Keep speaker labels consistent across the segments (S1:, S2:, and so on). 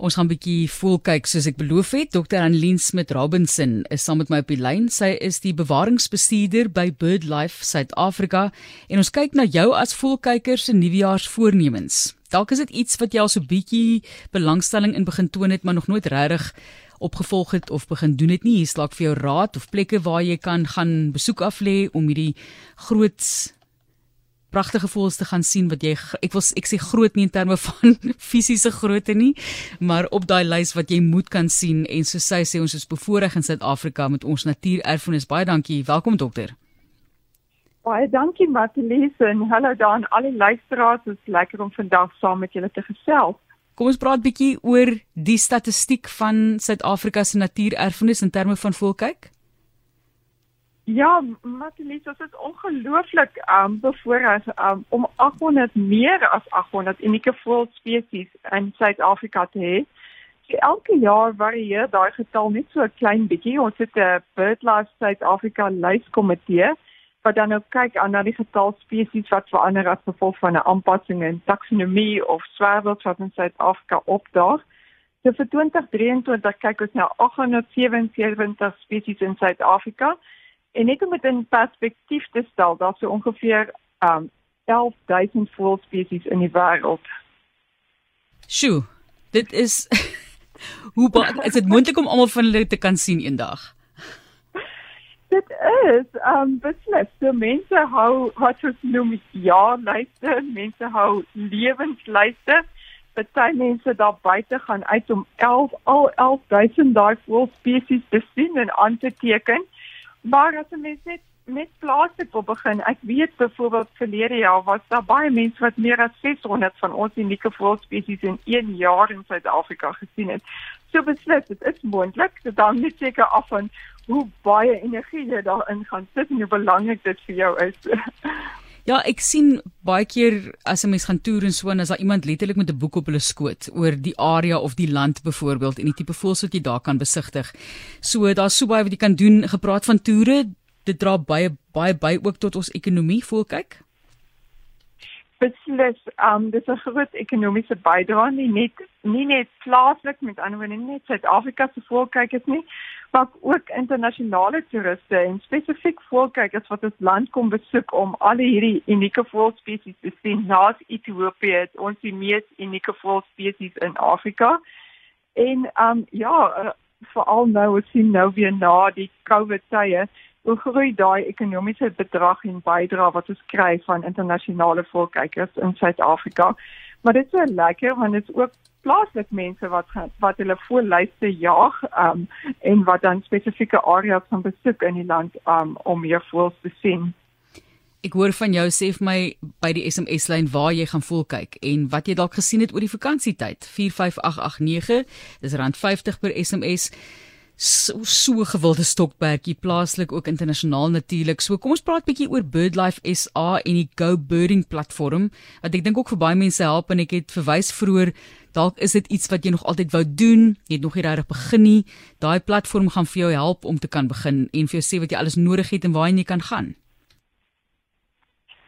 S1: Ons gaan 'n bietjie voel kyk soos ek beloof het. Dr. Annelien Smit Robinson is saam met my op die lyn. Sy is die bewaringsbestuurder by BirdLife Suid-Afrika en ons kyk na jou as voelkyker se nuwejaarsvoornemens. Dalk is dit iets wat jy al so bietjie belangstelling in begin toon het, maar nog nooit regtig opgevolg het of begin doen het nie. Hier is dalk vir jou raad of plekke waar jy kan gaan besoek af lê om hierdie groot pragtige voels te gaan sien wat jy ek wil ek sê groot nie in terme van fisiese grootte nie maar op daai lys wat jy moet kan sien en so sy sê ons is bevoorreg in Suid-Afrika met ons natuurerfenis. Baie dankie. Welkom dokter.
S2: Baie dankie Matilise en hallo daar aan al die luisteraars. Dit is lekker om vandag saam met julle te gesels.
S1: Kom ons praat bietjie oor die statistiek van Suid-Afrika se natuurerfenis in terme van voelkyk
S2: Ja, Matielies, dit is ongelooflik um bevoorreg um om 800 meer as 800 unieke voëlspesies in Suid-Afrika te hê. So elke jaar varieer daai getal net so 'n klein bietjie. Ons het 'n BirdLife Suid-Afrika lyskomitee wat dan ook kyk aan na die getal spesies wat verander as gevolg van 'n aanpassing in taksonomie of swerwels wat in Suid-Afrika opdaag. So vir 2023 kyk ons na 877 spesies in Suid-Afrika. En net om dit in perspektief te stel, daar's so ongeveer um 11000 voëlspesies in die wêreld.
S1: Sjoe, dit is hoe is dit moontlik om almal van hulle te kan sien eendag?
S2: Dit is um beslis, so mense hou wat ons noem jaarlyste, mense hou lewenslyste. Party mense daar buite gaan uit om 11 al 11000 daai voëlspesies te sien en aan te teken. Maar as 'n mens net met plaaslik wil begin, ek weet byvoorbeeld verlede jaar was daar baie mense wat meer as 600 van ons unieke voëlspesies in 1 jaar in Suid-Afrika gesien het. So beslis, dit is moontlik, dit dan net seker af van hoe baie energie jy daarin gaan sit en hoe belangrik dit vir jou is.
S1: Ja, ek sien baie keer as 'n mens gaan toer en so en as daar iemand letterlik met 'n boek op hulle skoot oor die area of die land byvoorbeeld en die tipe voëls wat jy daar kan besigtig. So daar's so baie wat jy kan doen. Gepraat van toere, dit dra baie baie by ook tot ons ekonomie, voel kyk.
S2: Beslis, um dis 'n groot ekonomiese bydrae nie net nie net plaaslik met ander woorde nie net Suid-Afrika se voelkykers nie, maar ook internasionale toeriste en spesifiek voelkykers wat ons land kom besoek om al hierdie unieke voelspesies te sien. Naas Ethiopië het ons die mees unieke voelspesies in Afrika. En um ja, uh, veral nou ons sien nou weer na die COVID tye hoe groei daai ekonomiese bedrag en bydra wat ons kry van internasionale voelkykers in Suid-Afrika. Maar dit is so lekker want dit is ook plaaslik mense wat wat hulle voorlyste jaag um, en wat dan spesifieke areas van besoek in die land um, om meer voels te sien.
S1: Ek hoor van jou sê vir my by die SMS lyn waar jy gaan voel kyk en wat jy dalk gesien het oor die vakansietyd 45889 dis rand 50 per SMS so, so gewilde stokperdjie plaaslik ook internasionaal natuurlik. So kom ons praat bietjie oor BirdLife SA en die Go Birding platform wat ek dink ook vir baie mense help en ek het verwys vroeër dalk is dit iets wat jy nog altyd wou doen, jy het nog nie regtig begin nie. Daai platform gaan vir jou help om te kan begin en vir jou sê wat jy alles nodig het en waarheen jy kan gaan.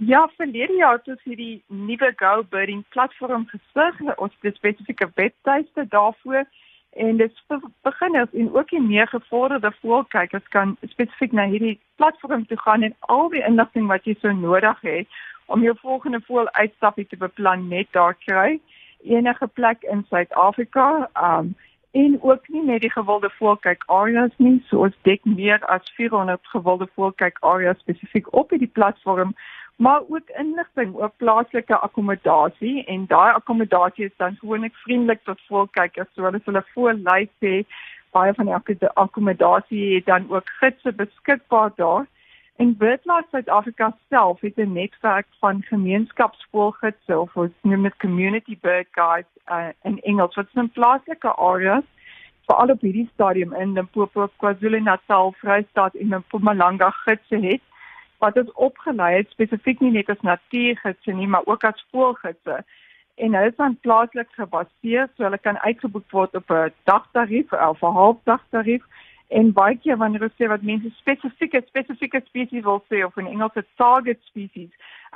S2: Ja, verlede jaar het ons hierdie nuwe Go Birding platform gestig. Ons het spesifieke webtuiste daarvoor en dit vir beginners en ook die meer gevorderde voelkykers kan spesifiek na hierdie platform toe gaan en al die inligting wat jy sou nodig het om jou volgende voel uitstapie te beplan net daar kry. Enige plek in Suid-Afrika um en ook nie net die gewilde voelkyk areas nie so ons dek meer as 400 gewilde voelkyk areas spesifiek op hierdie platform maar ook inligting oor plaaslike akkommodasie en daai akkommodasie is dan gewoonlik vriendelik tot voelkykers so hulle hulle voorlys sê baie van die akkommodasie het dan ook gidse beskikbaar daar. En BirdLife Suid-Afrika self het 'n netwerk van gemeenskapsvoelgidse of ons noem dit community bird guides uh, in Engels wat in plaaslike areas veral op hierdie stadium in Limpopo, KwaZulu-Natal, Vrystaat en Mpumalanga gidse het wat ons opgelei het spesifiek nie net as natuurgidse nie, maar ook as voëlgidse. En hulle is dan plaaslik gebaseer, so hulle kan uitgeboek word op 'n dagtarief of 'n halfdagtarief. En baie keer wanneer ons sê wat mense spesifieke spesifieke spesies wil sê of in Engels 'n target species,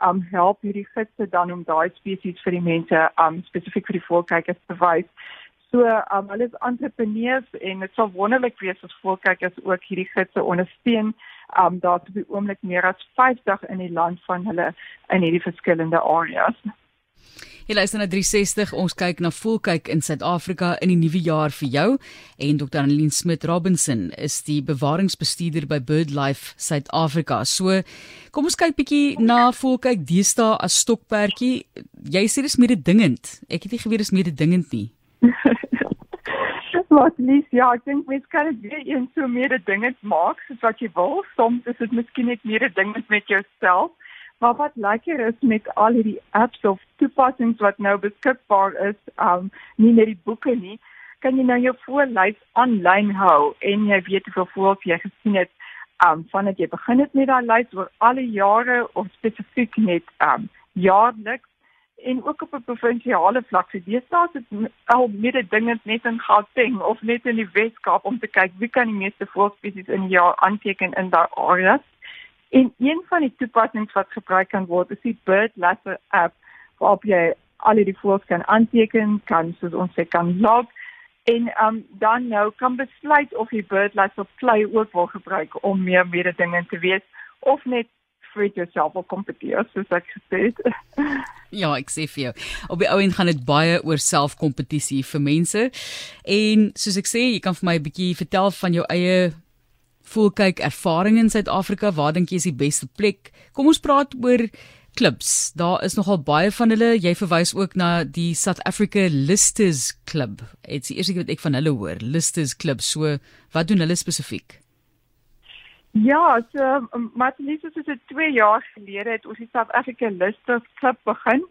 S2: um help hierdie gidse dan om daai spesies vir die mense um spesifiek vir die voëlkykers te wys. So, um, hulle is entrepreneurs en dit sal wonderlik wees as voelkykers ook hierdie gidse ondersteun. Um daar te be oomblik meer as 50 in die land van hulle in hierdie verskillende areas.
S1: Jy luister na 360. Ons kyk na Volkyk in Suid-Afrika in die nuwe jaar vir jou en Dr. Annelien Smit Robinson is die bewaringsbestuurder by BirdLife Suid-Afrika. So, kom ons kyk bietjie na Volkyk deesdae as stokperdjie. Jy sê dis mededingend. Ek het nie geweet dis mededingend nie.
S2: Wat lees ja, ek dink mens kan dit weer een so mededingend maak soos wat jy wil. Soms is dit miskien net mededingend met jouself. Maar wat lekker is met al hierdie apps of toepassings wat nou beskikbaar is, um nie net die boeke nie, kan jy nou jou voorlys aanlyn hou en jy weet hoeveel voels jy gesien het um vandat jy begin het met daai lys oor alle jare of spesifiek net um jaarliks en ook op 'n provinsiale vlak. So deesdae is dit al meer dinge net in Gauteng of net in die Weskaap om te kyk wie kan die meeste voelspesies in 'n jaar aanteken in daai areas. En een van die toepassings wat gebruik kan word is die Bird Lasser app waarop jy al die voëls kan aanteken, kan soos ons sê kan log en um, dan nou kan besluit of jy Bird Lasser Play ook wil gebruik om meer meer dinge te weet of net vir jouself op kompeteer soos ek gesê het.
S1: Ja, ek sê vir jou. Op die ouend gaan dit baie oor selfkompetisie vir mense. En soos ek sê, jy kan vir my 'n bietjie vertel van jou eie voel kyk ervaring in Suid-Afrika, waar dink jy is die beste plek? Kom ons praat oor klubs. Daar is nogal baie van hulle. Jy verwys ook na die South Africa Listers Club. Dit's die eerste keer wat ek van hulle hoor, Listers Club. So, wat doen hulle spesifiek?
S2: Ja, so Martinus is dit 2 jaar gelede het ons die South Africa Listers Club begin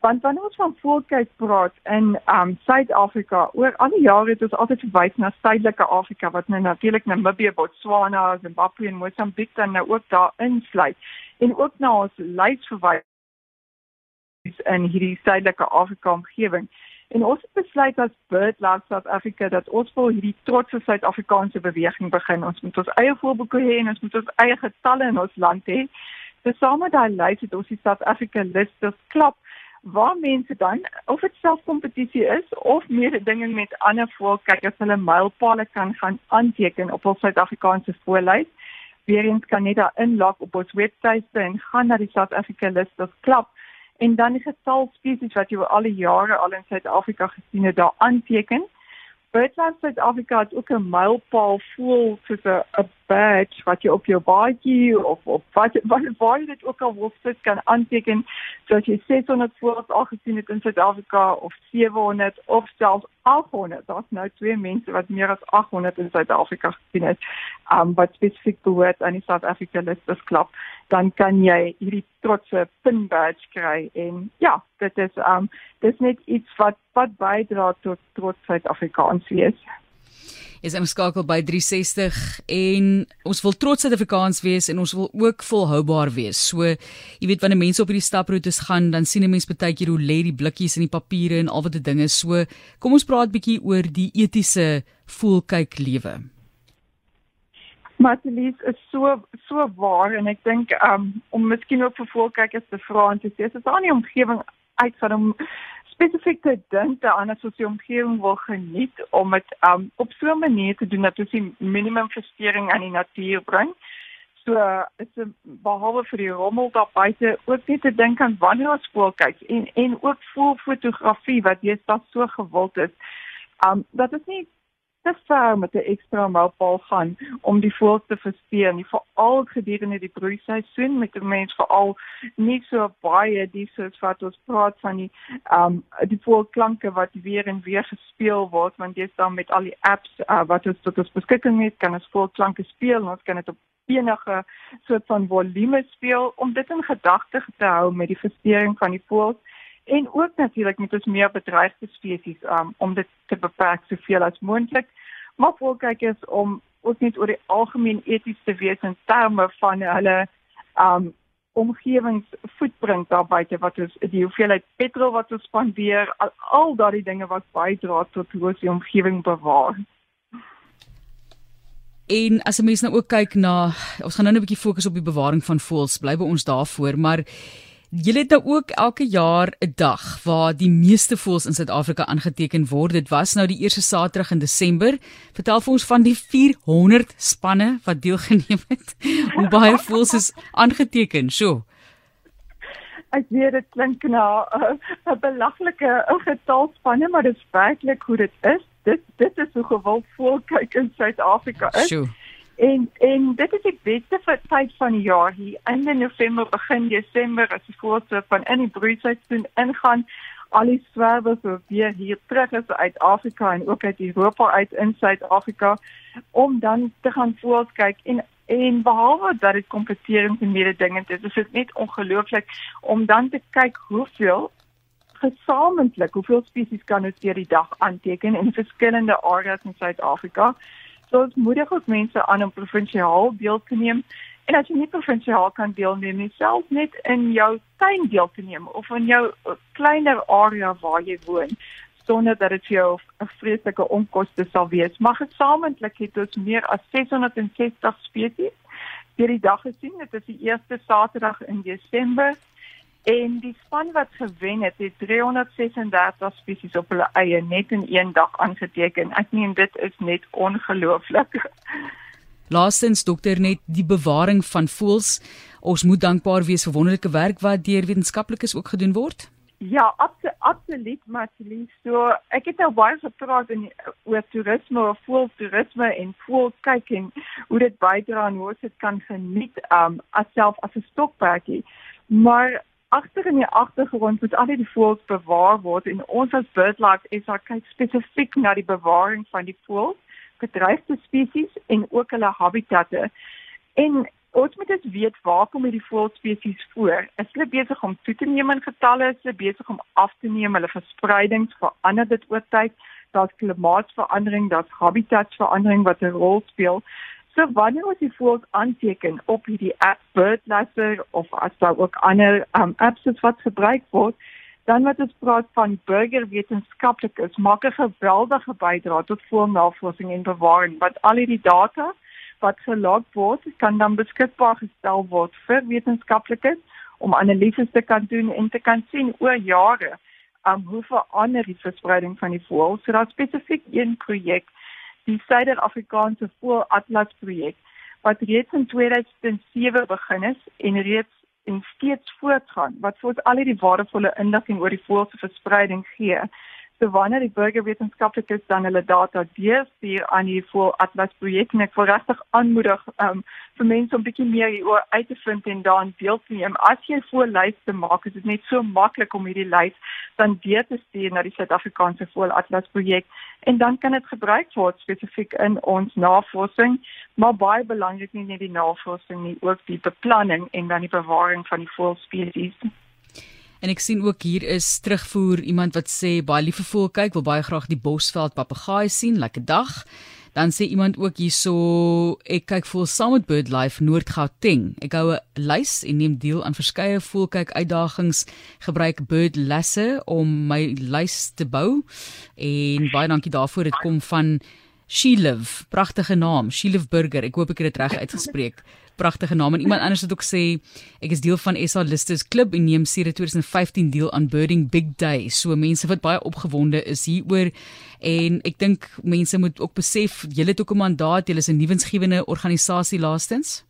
S2: want wanneer ons van volkheid praat in um Suid-Afrika, oor al die jare het ons altyd verwys na Suidelike Afrika wat nou natuurlik Namibië, Botswana, Zimbabwe en Mosambiek dan nou ook daar insluit en ook na ons lys verwys in hierdie Suidelike Afrika omgewing. En ons het besluit as BirdLife South Africa dat ons wil hierdie trotse Suid-Afrikaanse beweging begin. Ons moet ons eie voorboeke hê en ons moet ons eie getalle in ons land hê. Tesame daai lys het ons die South Africa Listers Club waar mense dan of dit selfkompetisie is of mededinging met ander voelkykers hulle mylpale kan gaan aanteken op ons Suid-Afrikaanse voorlys. Weerens kan net daar inlog op ons webwerf en gaan na die South Africa List Club en dan die getal spesies wat jy al die jare al in Suid-Afrika gesien het daar aanteken. BirdLife Suid-Afrika het ook 'n mylpaal voel soos 'n badge wat jy op jou baadjie of op wat waar jy dit ook al wil sit kan aanteken soos jy 600 voels al gesien het in Suid-Afrika of 700 of selfs 800. Daar's nou twee mense wat meer as 800 in Suid-Afrika gesien het. Um wat spesifiek behoort aan die South Africa Listers Club, dan kan jy hierdie trotse pin badge kry en ja, dit is um dis net iets wat wat bydra tot trots Suid-Afrikaans wees
S1: is ingeskakel by 360 en ons wil trots Suid-Afrikaans wees en ons wil ook volhoubaar wees. So, jy weet wanneer mense op hierdie staproetes gaan, dan sien 'n mens baie keer hoe lê die blikkies en die papiere en al wat die dinge. So, kom ons praat bietjie oor die etiese voelkyk lewe.
S2: Martelies is so so waar en ek dink um, om miskien ook vir voelkykers te vra en te sê as dit aan die omgewing uitgaan om spesifiek te dink aan 'n sosiale omgewing wil geniet om dit um, op so 'n manier te doen dat ons die minimum verstoring aan die natuur bring. So is behalwe vir die rommel daar buite ook net te dink aan wanneer ons skool kyk en en ook voel fotografie wat jy stad so gewild is. Um dat is nie te ver met 'n ekstra mylpaal gaan om die voëls te verspeer nie veral gedurende die broeiseisoen met 'n mens veral nie so baie die soos wat ons praat van die um die voelklanke wat weer en weer gespeel word want jy's dan met al die apps uh, wat ons tot ons beskikking het kan ons voelklanke speel en ons kan dit op enige soort van volume speel om dit in gedagte te hou met die verstoring van die voëls en ook natuurlik met ons meer bedreigde spesies um, om dit te beperk soveel as moontlik. Maar ook kyk is om ook net oor die algemeen eties te wees in terme van hulle um omgewingsvoetprint daar buite wat ons die hoeveelheid petrol wat ons spandeer al, al daardie dinge wat bydra tot hoe ons die omgewing bewaar.
S1: En as 'n mens nou ook kyk na ons gaan nou 'n bietjie fokus op die bewaring van voëls, bly by ons daarvoor, maar Julle het nou ook elke jaar 'n dag waar die meeste voëls in Suid-Afrika aangeteken word. Dit was nou die eerste Saterdag in Desember. Vertel vir ons van die 400 spanne wat deelgeneem het. Hoe baie voëls is aangeteken? So.
S2: Ek weet dit klink na 'n uh, belaglike getal spanne, maar dit is werklik hoe dit is. Dit dit is hoe gewild voël kyk in Suid-Afrika is.
S1: Sjoe.
S2: En en dit is die beste tyd van die jaar hier. Einde November begin Desember as die voorste van in die broeiseisoen ingaan. Al die swerwers wat weer hier terug is uit Afrika en ook uit Europa uit in Suid-Afrika om dan te gaan voels kyk en en behalwe dat dit kompetering en mededingend is, is dit net ongelooflik om dan te kyk hoeveel gesamentlik hoeveel spesies kan ons deur die dag aanteken in verskillende areas in Suid-Afrika. Ons moedig ook mense aan om provinsiaal deel te neem. En as jy nie provinsiaal kan deelneem nie, selfs net in jou tuin deel te neem of in jou kleiner area waar jy woon, sonder dat dit vir jou 'n vreeslike onkoste sal wees. Maar gesamentlik het ons meer as 660 spesies hierdie dag gesien. Dit is die eerste Saterdag in Desember En die span wat gewen het, het 336 spesies op hulle eie net in een dag aangeteken. Ek meen dit is net ongelooflik.
S1: Laastens dokter net die bewaring van voëls. Ons moet dankbaar wees vir wonderlike werk wat deur wetenskaplikes ook gedoen word.
S2: Ja, absoluut, absoluut, Marceline. So, ek het nou baie gepraat in oor toerisme, oor voëltoerisme en voëlkyking, hoe dit bydra aan hoe ons dit kan geniet um as self as 'n stokperdjie. Maar agter in die agtergrond moet al die voëls bewaar word en ons as BirdLife SA kyk spesifiek na die bewaring van die voëls, bedreigde spesies en ook hulle habitatte. En ons moet dit weet waar kom hierdie voëlspesies voor? Is hulle besig om toe te neem in getalle? Is hulle besig om af te neem? Hulle verspreiding verander dit oor tyd? Daar's klimaatsverandering, daar's habitatsverandering wat 'n rol speel. So wanneer ons die voëls aanteken op hierdie app BirdLaser of as daar ook ander um, apps is wat gebruik word, dan wat ons praat van burgerwetenskaplikes maak 'n geweldige bydrae tot voëlnavorsing en bewaring wat al hierdie data wat gelog word, kan dan beskikbaar gestel word vir wetenskaplikes om analises te kan doen en te kan sien oor jare um, hoe verander die verspreiding van die voëls. So daar spesifiek een projek die Suider-Afrikaanse Voëlatlas projek wat reeds in 2007 begin is en reeds en steeds voortgaan wat vir ons al hierdie waardevolle inligting oor die voël se verspreiding gee. So wanneer die burgerwetenskaplikes dan hulle data deurstuur aan die Voël Atlas projek, en ek wil regtig aanmoedig um, vir mense om bietjie meer hieroor uit te vind en daarin deel te neem. As jy 'n voëllys te maak, is dit net so maklik om hierdie lys dan deur te stuur na die Suid-Afrikaanse Voël Atlas projek en dan kan dit gebruik word spesifiek in ons navorsing, maar baie belangrik nie net die navorsing nie, ook die beplanning en dan die bewaring van die voëlspesies.
S1: En ek sien ook hier is terugvoer iemand wat sê baie lief vir voel kyk, wil baie graag die Bosveld papegaai sien, lekker dag. Dan sê iemand ook hierso ek kyk voel saam met BirdLife Noord-Gauteng. Ek hou 'n lys en neem deel aan verskeie voelkyk uitdagings, gebruik BirdLasse om my lys te bou. En baie dankie daarvoor. Dit kom van Shelive, pragtige naam, Shelive Burger. Ek hoop ek het dit reg uitgespreek. Pragtige naam. En iemand anders het ook sê ek is deel van SA Listers Club en neem sedert 2015 deel aan Birding Big Day. So mense wat baie opgewonde is hieroor en ek dink mense moet ook besef julle het ook 'n mandaat, julle is 'n nuwensgewende organisasie laastens.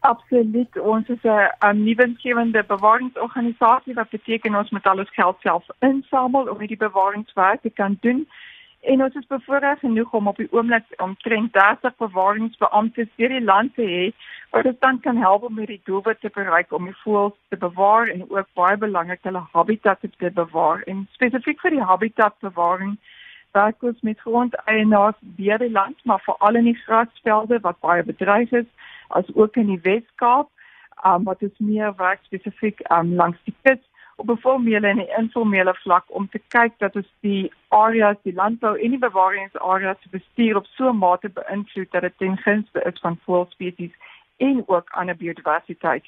S2: Absoluut. Ons is 'n nuwensgewende bewaringsorganisasie wat beteken ons moet al ons geld self insamel om hierdie bewaringswerk te kan doen. En ons is bevoorreg genoeg om op die oomblik omtrent 30 bewaringsbeamptes deur die land te hê wat ons dan kan help om hierdie doelwit te bereik om die voëls te bewaar en ook baie belangrik hulle habitat te bewaar. En spesifiek vir die habitatbewaring werk ons met grondeienaars deur die land, maar veral in die grasvelde wat baie bedreig is, as ook in die Wes-Kaap, um, wat is meer werk spesifiek um, langs die kus op 'n formele en 'n informele vlak om te kyk dat ons die areas, die landbou en die bewaringsareas bestuur op so 'n mate beïnvloed dat dit ten gunste is van voëlspesies en ook ander biodiversiteit.